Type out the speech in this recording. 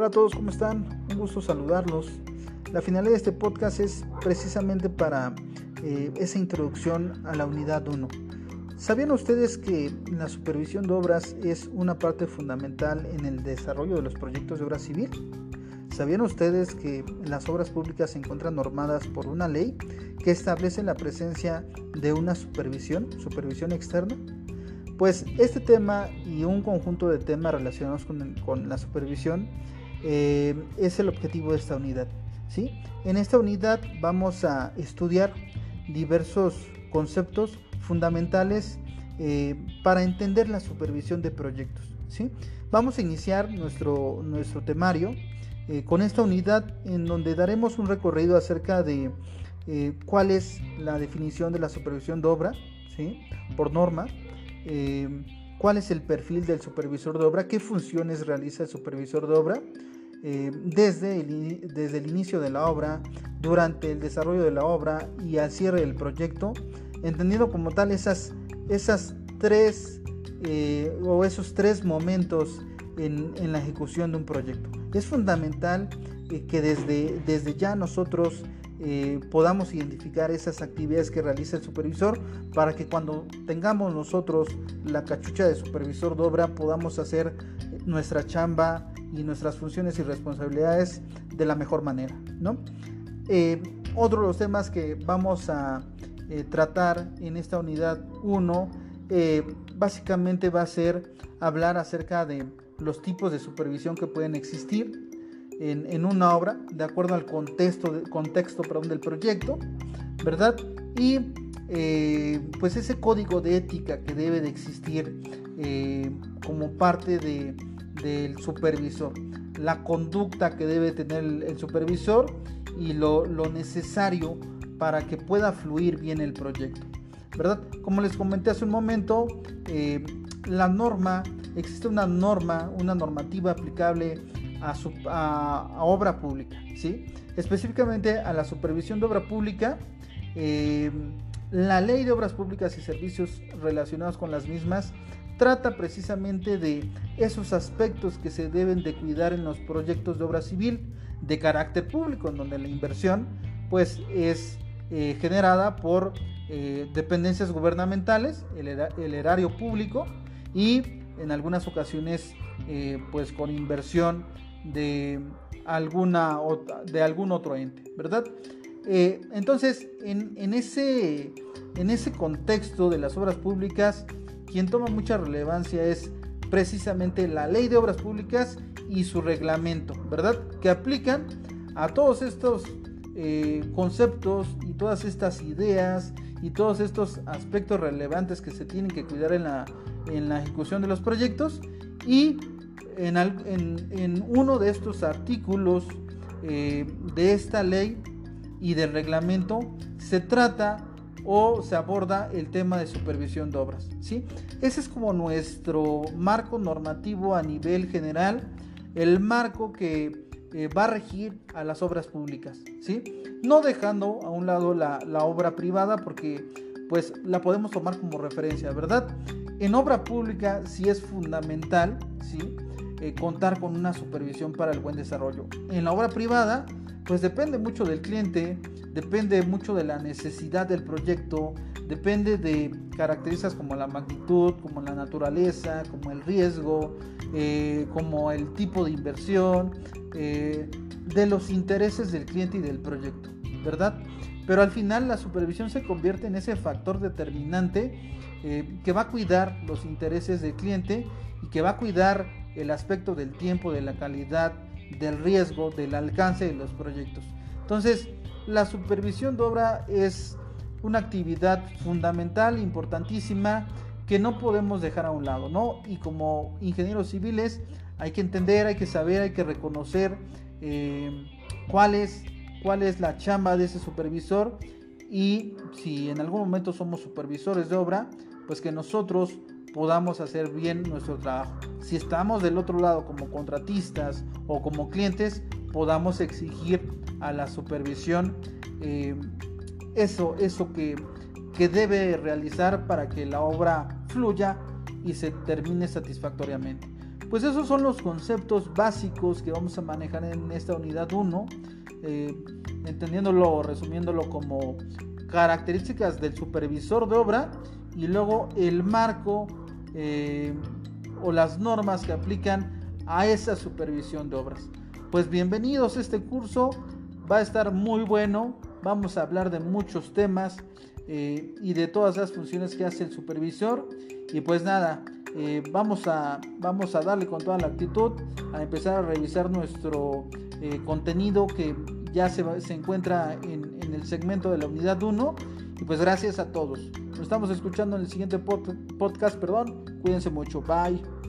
Hola a todos, ¿cómo están? Un gusto saludarlos. La finalidad de este podcast es precisamente para eh, esa introducción a la unidad 1. ¿Sabían ustedes que la supervisión de obras es una parte fundamental en el desarrollo de los proyectos de obra civil? ¿Sabían ustedes que las obras públicas se encuentran normadas por una ley que establece la presencia de una supervisión, supervisión externa? Pues este tema y un conjunto de temas relacionados con, la supervisión eh, es el objetivo de esta unidad. ¿sí? En esta unidad vamos a estudiar diversos conceptos fundamentales eh, para entender la supervisión de proyectos. ¿sí? Vamos a iniciar nuestro, nuestro temario eh, con esta unidad en donde daremos un recorrido acerca de cuál es la definición de la supervisión de obra ¿sí? por norma, cuál es el perfil del supervisor de obra, qué funciones realiza el supervisor de obra eh, desde, el, desde el inicio de la obra, durante el desarrollo de la obra y al cierre del proyecto, entendiendo como tal esas, esas tres eh, o esos tres momentos en, en, la ejecución de un proyecto. Es fundamental que desde, desde ya nosotros eh, podamos identificar esas actividades que realiza el supervisor para que cuando tengamos nosotros la cachucha de supervisor de obra podamos hacer nuestra chamba y nuestras funciones y responsabilidades de la mejor manera. ¿no? Eh, otro de los temas que vamos a eh, tratar en esta unidad 1 básicamente va a ser hablar acerca de los tipos de supervisión que pueden existir en, una obra, de acuerdo al contexto, contexto perdón, del proyecto, ¿verdad? Y eh, pues ese código de ética que debe de existir eh, como parte de, del supervisor, la conducta que debe tener el, supervisor y lo, necesario para que pueda fluir bien el proyecto, ¿verdad? Como les comenté hace un momento, eh, la norma, existe una norma, una normativa aplicable a, obra pública, ¿sí? específicamente a la supervisión de obra pública. Eh, la ley de obras públicas y servicios relacionados con las mismas trata precisamente de esos aspectos que se deben de cuidar en los proyectos de obra civil de carácter público, en donde la inversión pues es eh, generada por eh, dependencias gubernamentales, el, erario público y en algunas ocasiones pues con inversión de, alguna, de algún otro ente, ¿verdad? Eh, entonces, en, ese, en ese contexto de las obras públicas, quien toma mucha relevancia es precisamente la ley de obras públicas y su reglamento, ¿verdad? Que aplican a todos estos eh, conceptos y todas estas ideas y todos estos aspectos relevantes que se tienen que cuidar en la, en la ejecución de los proyectos y en, uno de estos artículos eh, de esta ley y del reglamento se trata o se aborda el tema de supervisión de obras. ¿sí? Ese es como nuestro marco normativo a nivel general, el marco que eh, va a regir a las obras públicas. ¿sí? No dejando a un lado la, la obra privada porque pues la podemos tomar como referencia, ¿verdad? En obra pública sí es fundamental, ¿sí? Eh, contar con una supervisión para el buen desarrollo. En la obra privada, pues depende mucho del cliente, depende mucho de la necesidad del proyecto, depende de características como la magnitud, como la naturaleza, como el riesgo, eh, como el tipo de inversión, eh, de los intereses del cliente y del proyecto, ¿verdad? Pero al final la supervisión se convierte en ese factor determinante que va a cuidar los intereses del cliente y que va a cuidar el aspecto del tiempo, de la calidad, del riesgo, del alcance de los proyectos. Entonces, la supervisión de obra es una actividad fundamental, importantísima, que no podemos dejar a un lado, ¿no? Y como ingenieros civiles hay que entender, hay que saber, hay que reconocer eh, cuál, es, cuál es la chamba de ese supervisor y si en algún momento somos supervisores de obra, pues que nosotros podamos hacer bien nuestro trabajo. Si estamos del otro lado como contratistas o como clientes, podamos exigir a la supervisión eh, eso, eso que, que debe realizar para que la obra fluya y se termine satisfactoriamente. pues esos son los conceptos básicos que vamos a manejar en esta unidad 1, eh, entendiéndolo, resumiéndolo como características del supervisor de obra y luego el marco eh, o las normas que aplican a esa supervisión de obras. Pues bienvenidos este curso, va a estar muy bueno, vamos a hablar de muchos temas eh, y de todas las funciones que hace el supervisor y pues nada, eh, vamos, a, vamos a darle con toda la actitud a empezar a revisar nuestro contenido que ya se, encuentra en, en, el segmento de la unidad 1 y pues gracias a todos. Nos estamos escuchando en el siguiente podcast, perdón. Cuídense mucho. Bye.